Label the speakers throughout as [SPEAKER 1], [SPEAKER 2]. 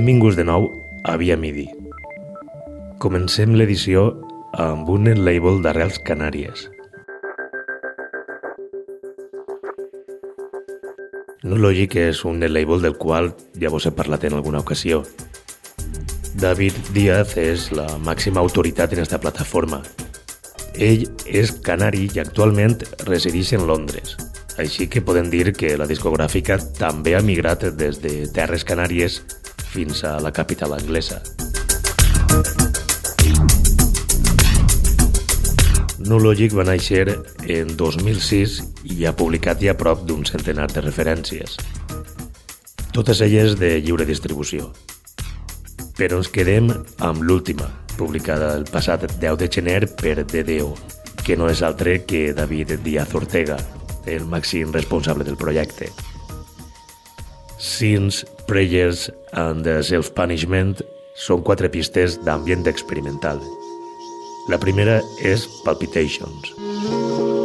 [SPEAKER 1] Benvinguts de nou a Via Midi. Comencem l'edició amb un label d'arrels canàries. No Logic és un label del qual ja vos he parlat en alguna ocasió. David Díaz és la màxima autoritat en esta plataforma. Ell és canari i actualment resideix en Londres. Així que podem dir que la discogràfica també ha migrat des de Terres Canàries fins a la capital anglesa. No Logic va néixer en 2006 i ha publicat ja prop d'un centenar de referències. Totes elles de lliure distribució. Però ens quedem amb l'última, publicada el passat 10 de gener per DDO, que no és altre que David Díaz Ortega, el màxim responsable del projecte. Sins, Prayers and Self-Punishment són quatre pistes d'ambient experimental. La primera és Palpitations. David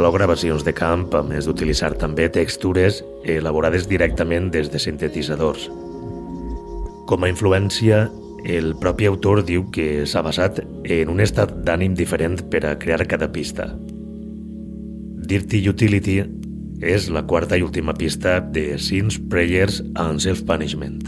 [SPEAKER 1] inclou gravacions de camp a més d'utilitzar també textures elaborades directament des de sintetitzadors. Com a influència, el propi autor diu que s'ha basat en un estat d'ànim diferent per a crear cada pista. Dirty Utility és la quarta i última pista de Sins, Prayers and Self-Punishment.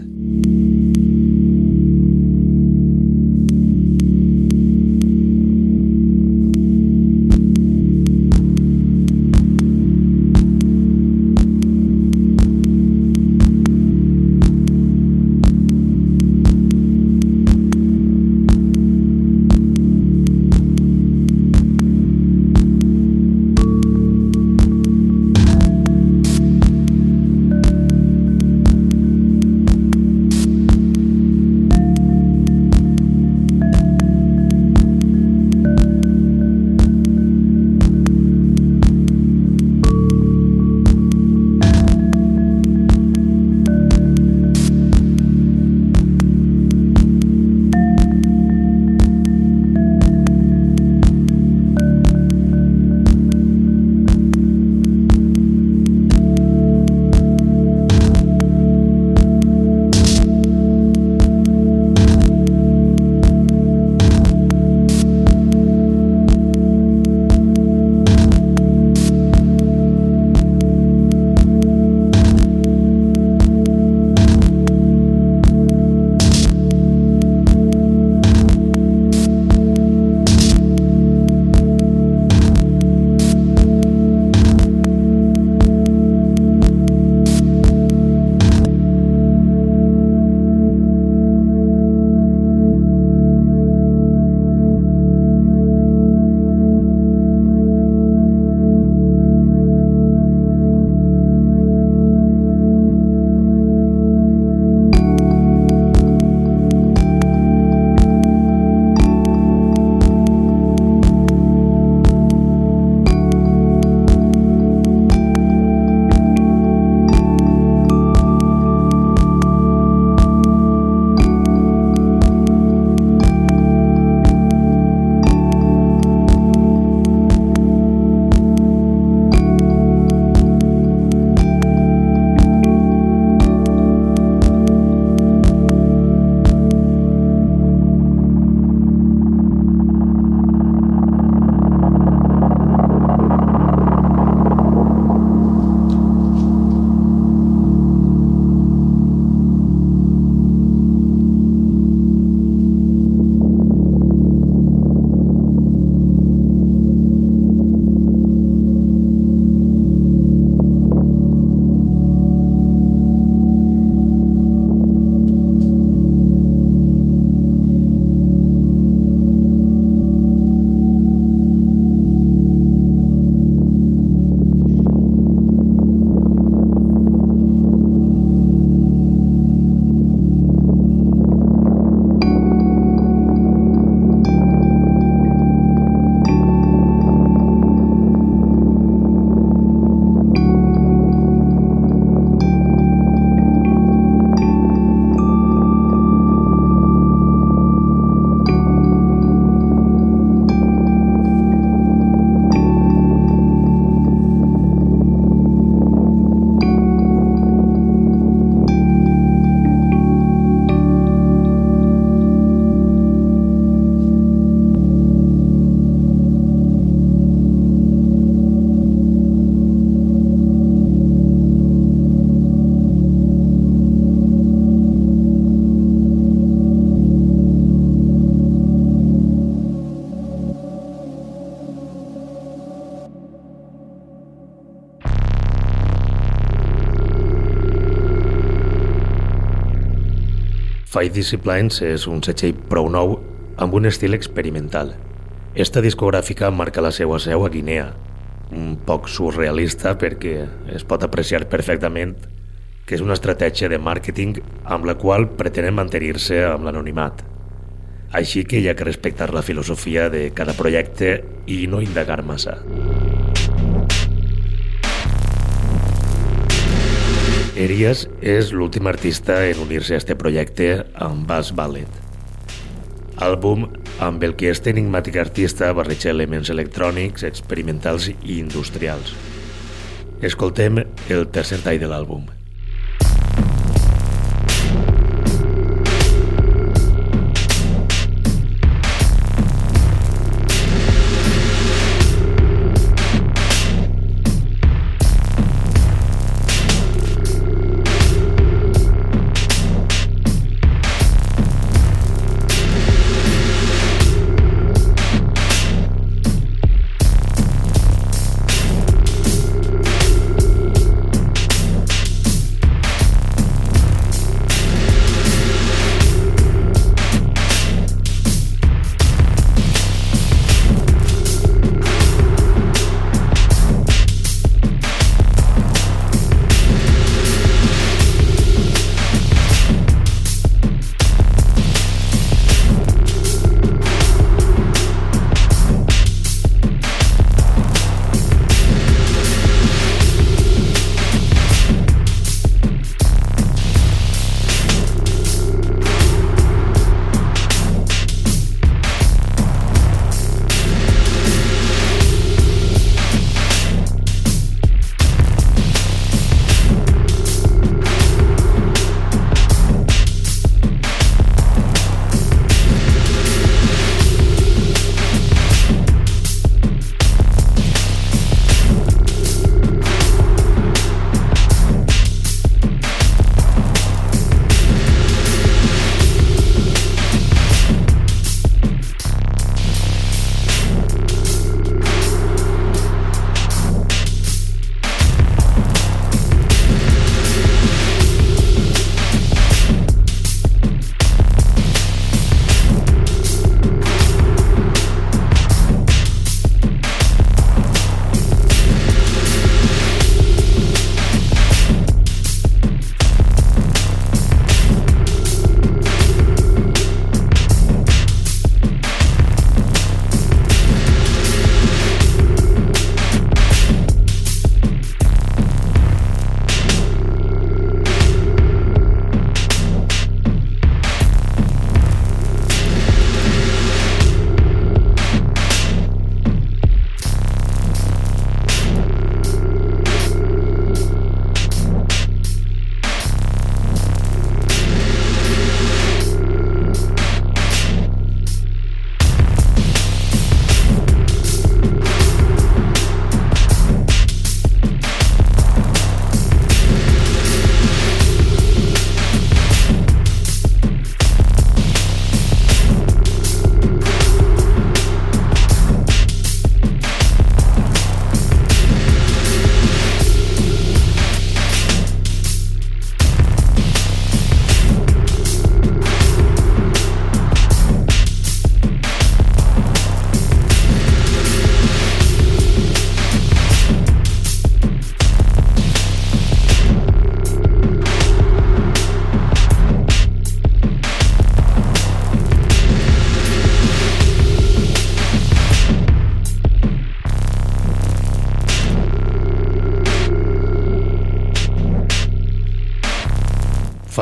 [SPEAKER 1] Disciplines és un setxell prou nou amb un estil experimental. Esta discogràfica marca la seva seu a Guinea, un poc surrealista perquè es pot apreciar perfectament que és una estratègia de màrqueting amb la qual pretenen mantenir-se amb l'anonimat. Així que hi ha que respectar la filosofia de cada projecte i no indagar massa. Erias és l'últim artista en unir-se a este projecte amb Bass Ballet. Àlbum amb el que este enigmàtic artista barreja elements electrònics, experimentals i industrials. Escoltem el tercer tall de l'àlbum.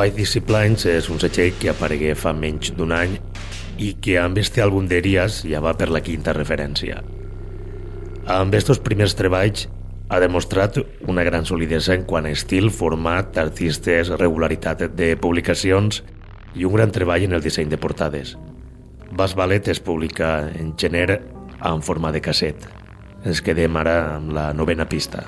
[SPEAKER 1] Five Disciplines és un setxell que aparegué fa menys d'un any i que amb este àlbum d'Erias ja va per la quinta referència. Amb estos primers treballs ha demostrat una gran solidesa en quant a estil, format, artistes, regularitat de publicacions i un gran treball en el disseny de portades. Bas Ballet es publica en gener en forma de casset. Ens quedem ara amb la novena pista.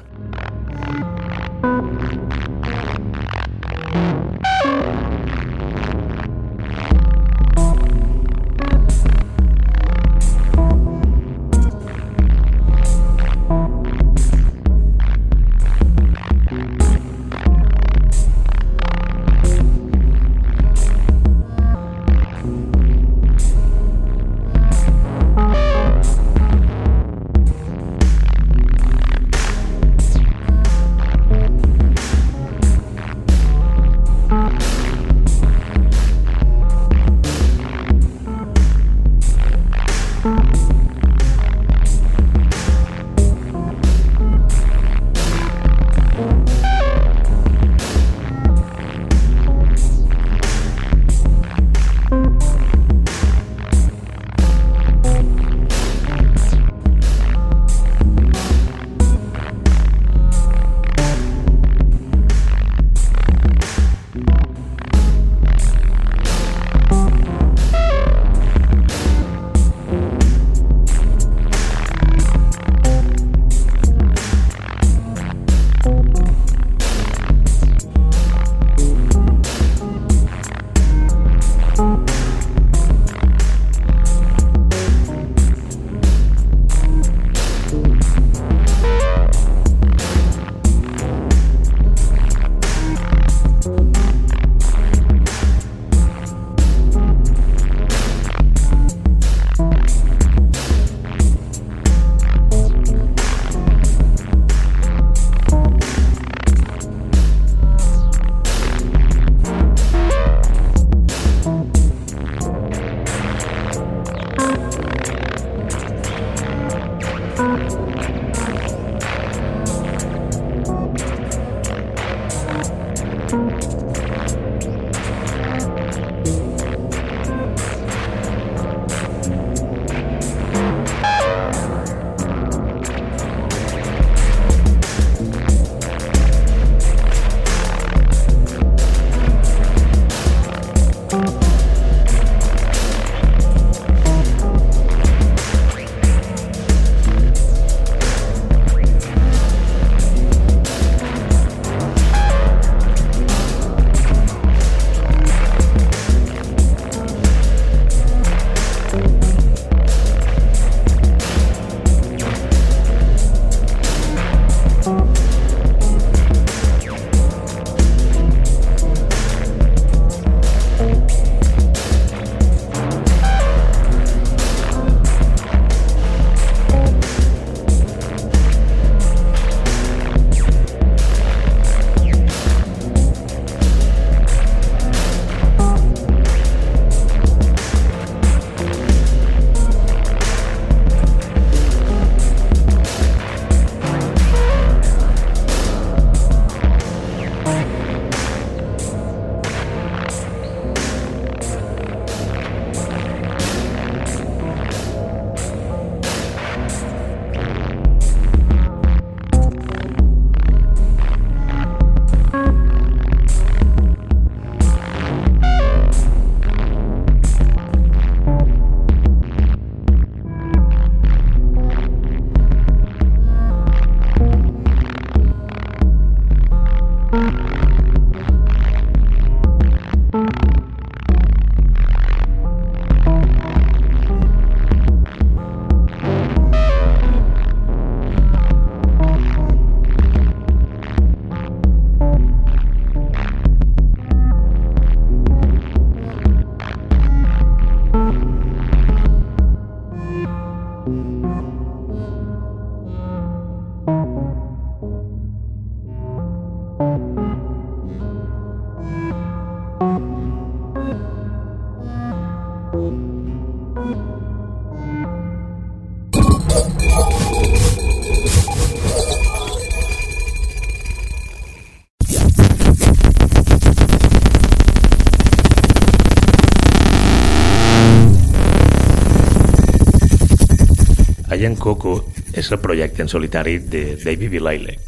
[SPEAKER 1] Ian Coco és el projecte en solitari de David Vilailec,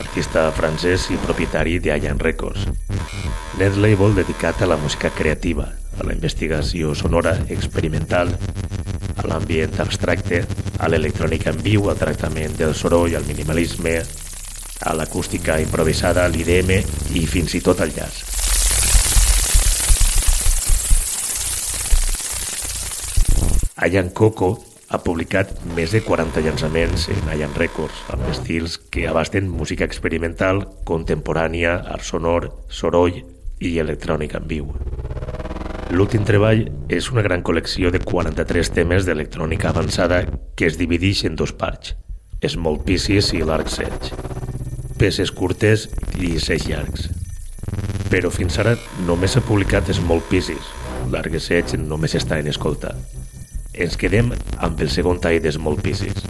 [SPEAKER 1] artista francès i propietari de Ian Records. Net label dedicat a la música creativa, a la investigació sonora experimental, a l'ambient abstracte, a l'electrònica en viu, al tractament del soroll, al minimalisme, a l'acústica improvisada, l'IDM i fins i tot al jazz. Ian Coco ha publicat més de 40 llançaments en Ian Records, amb estils que abasten música experimental, contemporània, art sonor, soroll i electrònica en viu. L'últim treball és una gran col·lecció de 43 temes d'electrònica avançada que es divideix en dos parts, Small Pieces i Large Sedge, peces curtes i seix llargs. Però fins ara només s'ha publicat Small Pieces, Large Sedge només està en escolta ens quedem amb el segon tall de Small Pieces.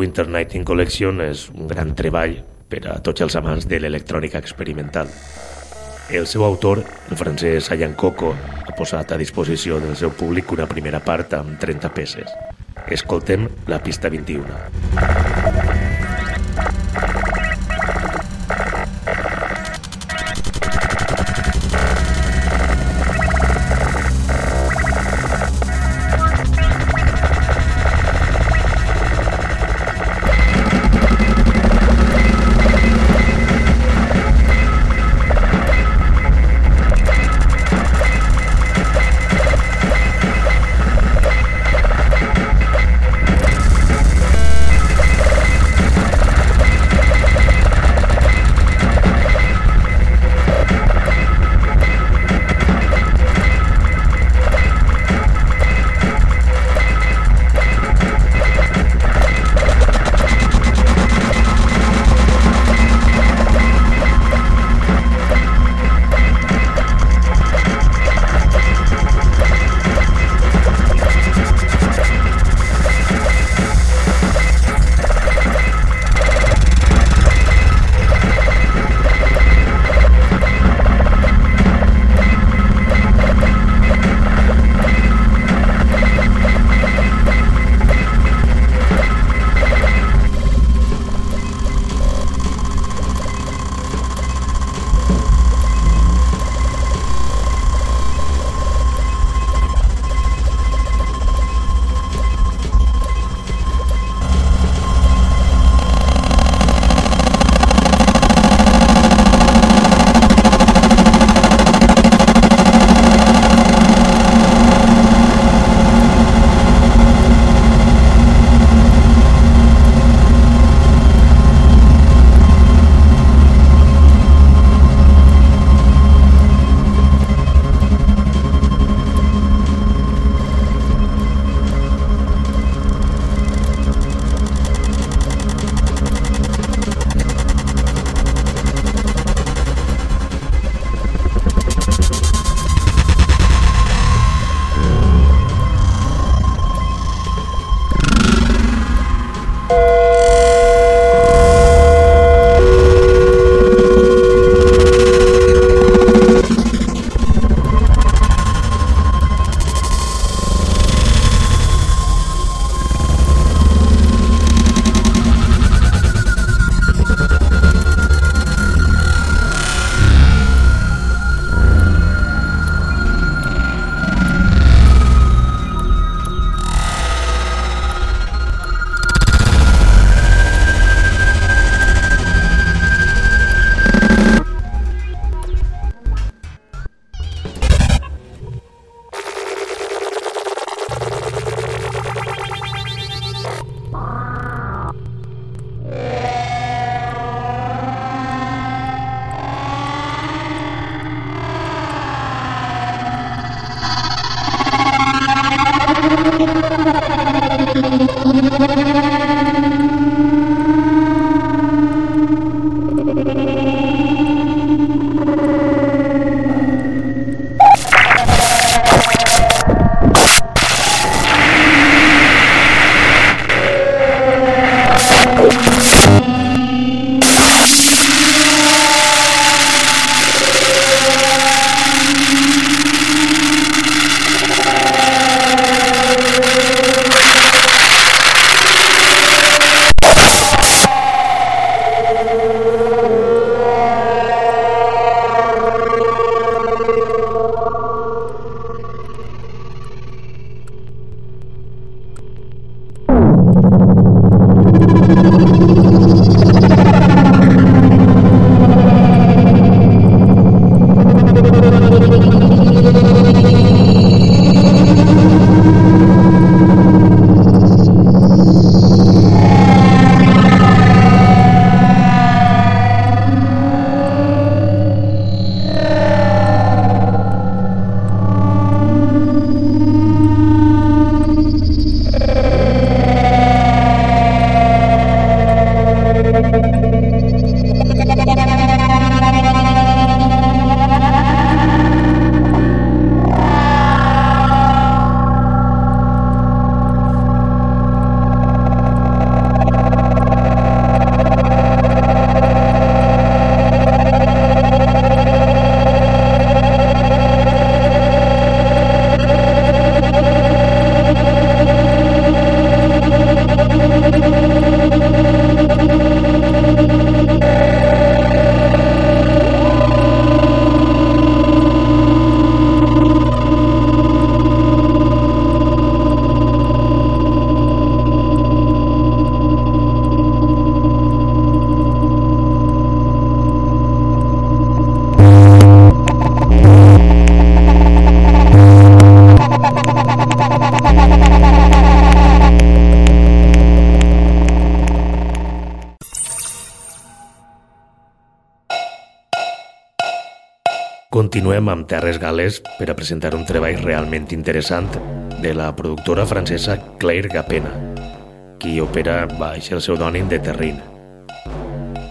[SPEAKER 1] Winter Nighting Collection és un gran treball per a tots els amants de l'electrònica experimental. El seu autor, el francès Ayan Coco, ha posat a disposició del seu públic una primera part amb 30 peces. Escoltem la pista 21. Continuem amb Terres Gales per a presentar un treball realment interessant de la productora francesa Claire Gapena, qui opera baix el pseudònim de Terrin.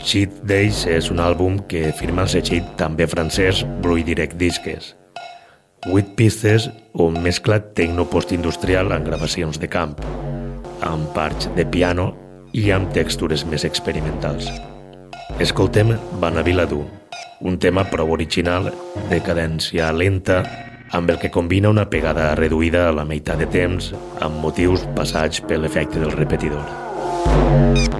[SPEAKER 1] Cheat Days és un àlbum que firma el setxell també francès Blue Direct Disques. Vuit pistes on mescla tecno postindustrial amb gravacions de camp, amb parts de piano i amb textures més experimentals. Escoltem Vanaviladu, un tema prou original, de cadència lenta, amb el que combina una pegada reduïda a la meitat de temps amb motius passats per l'efecte del repetidor.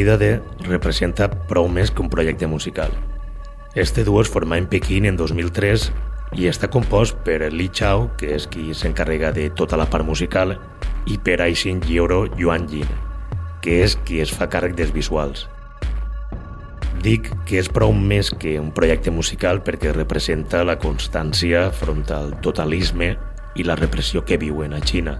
[SPEAKER 1] Salida de representa prou més que un projecte musical. Este duo es formà en Pequín en 2003 i està compost per Li Chao, que és qui s'encarrega de tota la part musical, i per Aixin Jioro Yuan Jin, que és qui es fa càrrec dels visuals. Dic que és prou més que un projecte musical perquè representa la constància front al totalisme i la repressió que viuen a Xina,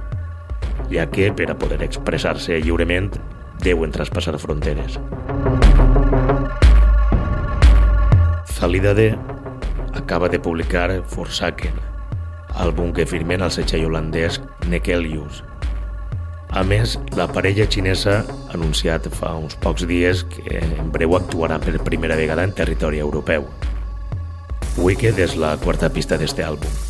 [SPEAKER 1] ja que per a poder expressar-se lliurement deuen traspassar fronteres. Salidade acaba de publicar Forsaken, àlbum que firmen el setxell holandès Nekelius. A més, la parella xinesa ha anunciat fa uns pocs dies que en breu actuarà per primera vegada en territori europeu. Wicked és la quarta pista d'este àlbum.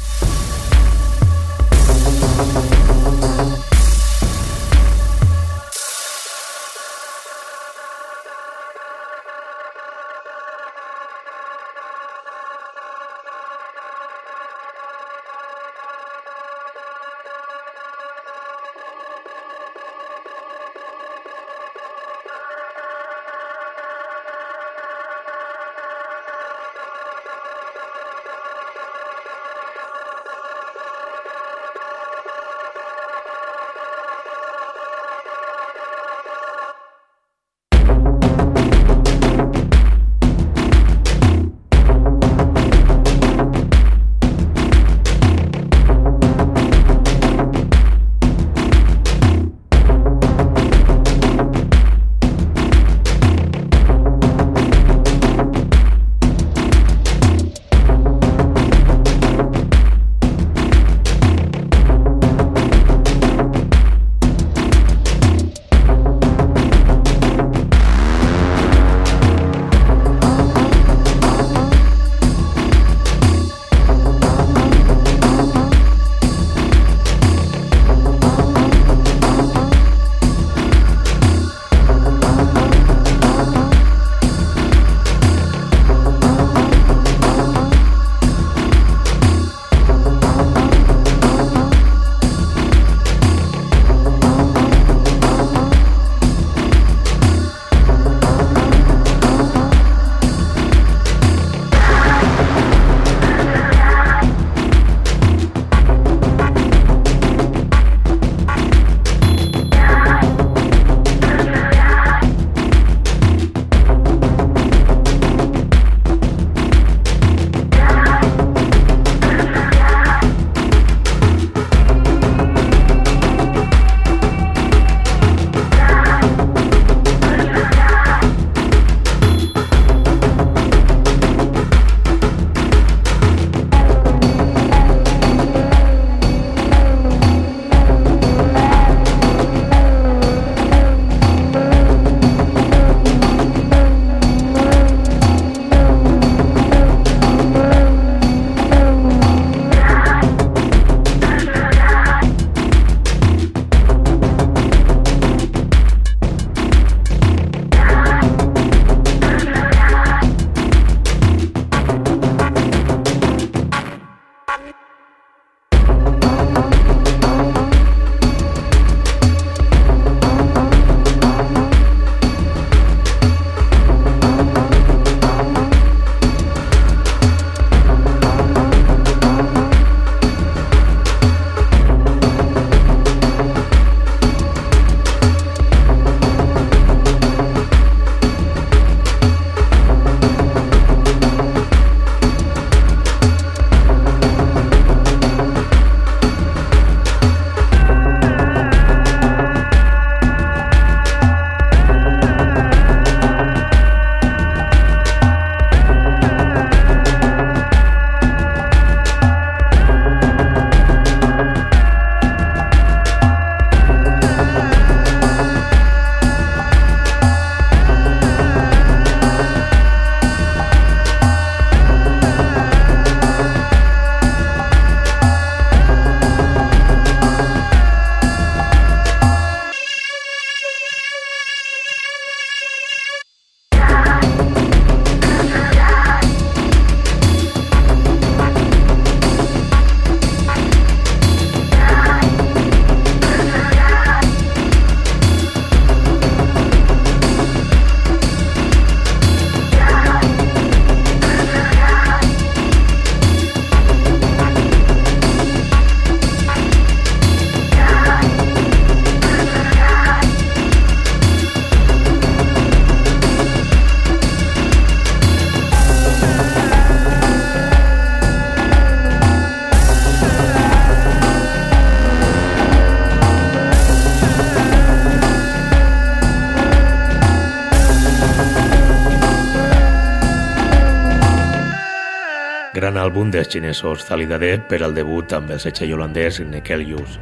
[SPEAKER 1] Àlbum dels xinesos Zalidadet per al debut amb el setxell holandès Nekelius.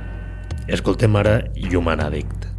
[SPEAKER 1] Escoltem ara Human Addict.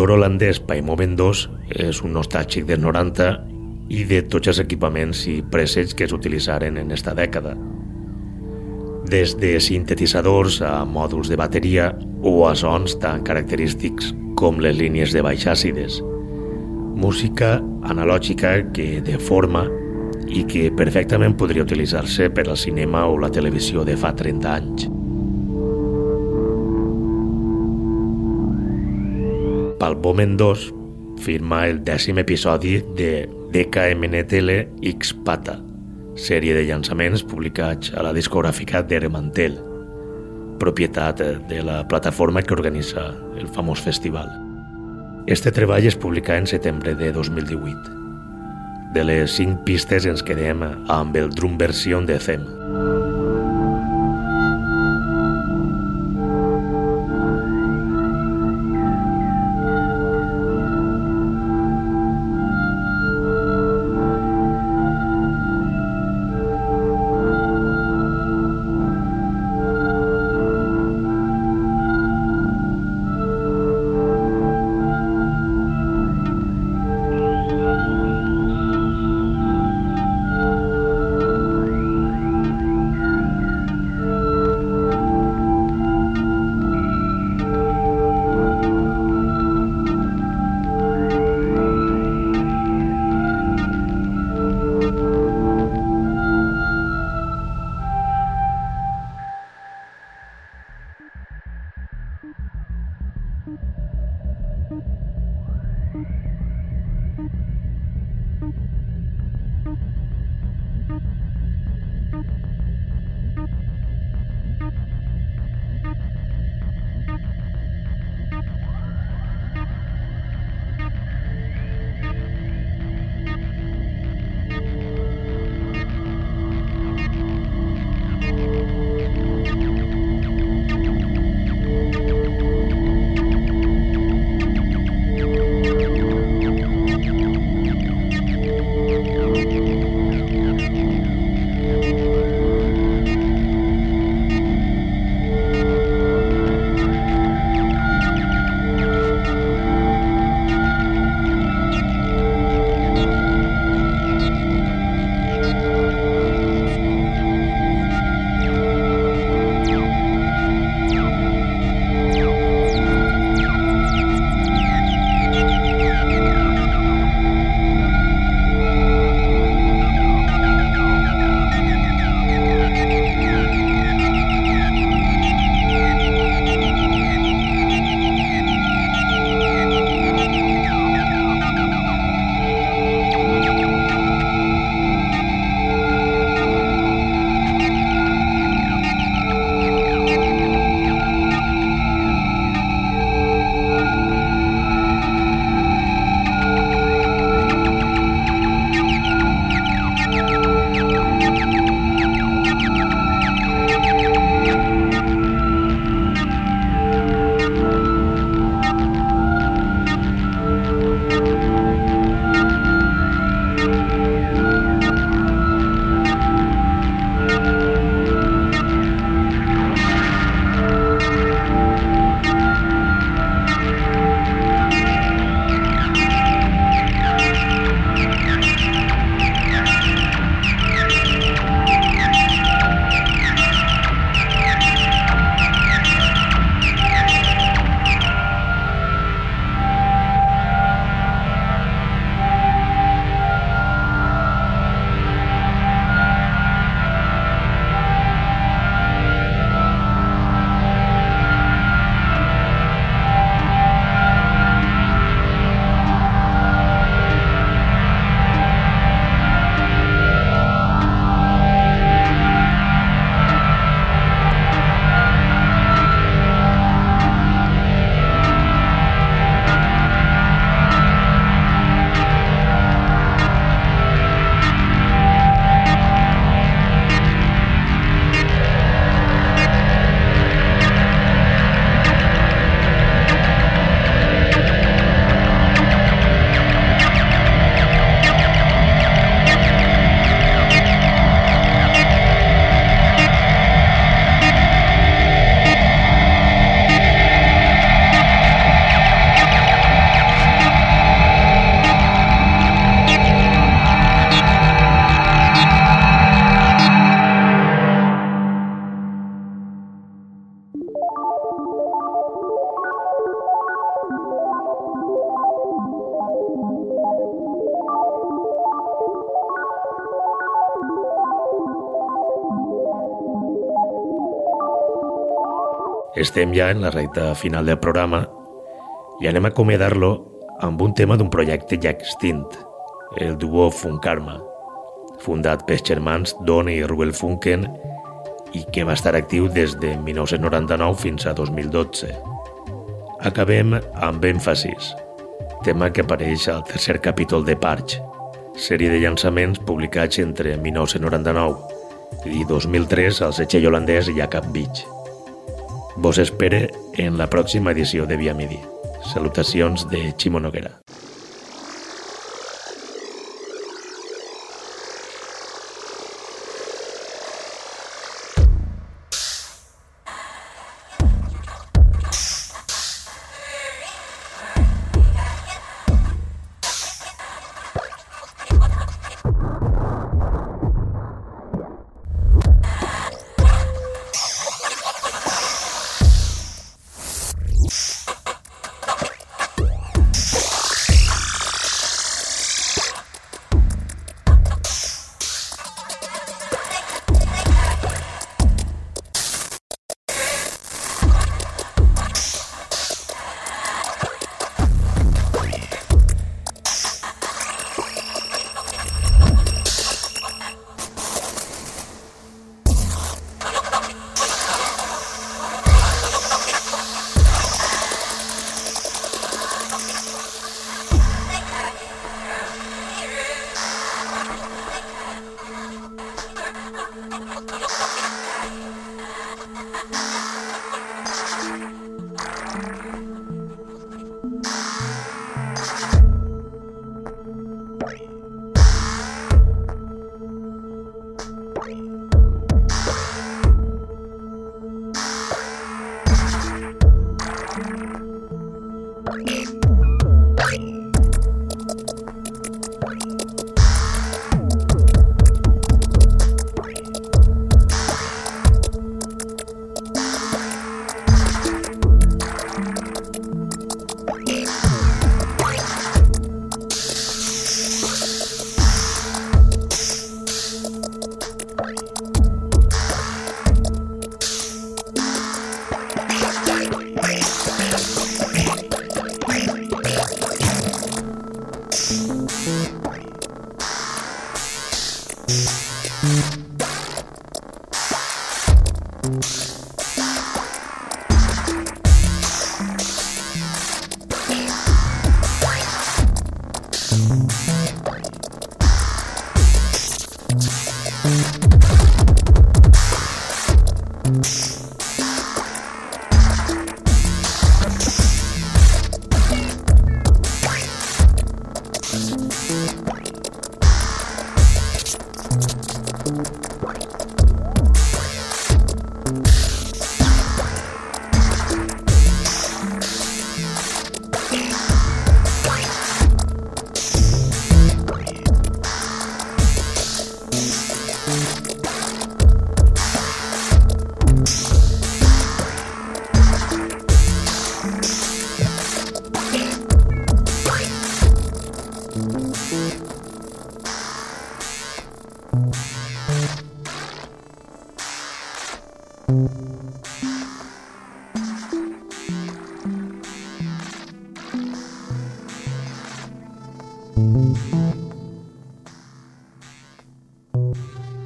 [SPEAKER 1] Productor holandès Paimo Mendos és un nostàlgic dels 90 i de tots els equipaments i presets que es utilitzaren en esta dècada. Des de sintetitzadors a mòduls de bateria o a sons tan característics com les línies de baix àcides. Música analògica que deforma i que perfectament podria utilitzar-se per al cinema o la televisió de fa 30 anys. Palpomen 2 firma el dècim episodi de DKMNTL X Pata, sèrie de llançaments publicats a la discogràfica d'Eremantel, propietat de la plataforma que organitza el famós festival. Este treball es publicà en setembre de 2018. De les cinc pistes ens quedem amb el drum versió de Them. Estem ja en la recta final del programa i anem a acomiadar-lo amb un tema d'un projecte ja extint, el duo Funkarma, fundat pels germans Don i Ruel Funken i que va estar actiu des de 1999 fins a 2012. Acabem amb èmfasis, tema que apareix al tercer capítol de Parch, sèrie de llançaments publicats entre 1999 i 2003 al setxell holandès Jacob Beach. Vos espere en la pròxima edició de Via Midi. Salutacions de Ximo Noguera.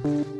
[SPEAKER 2] Música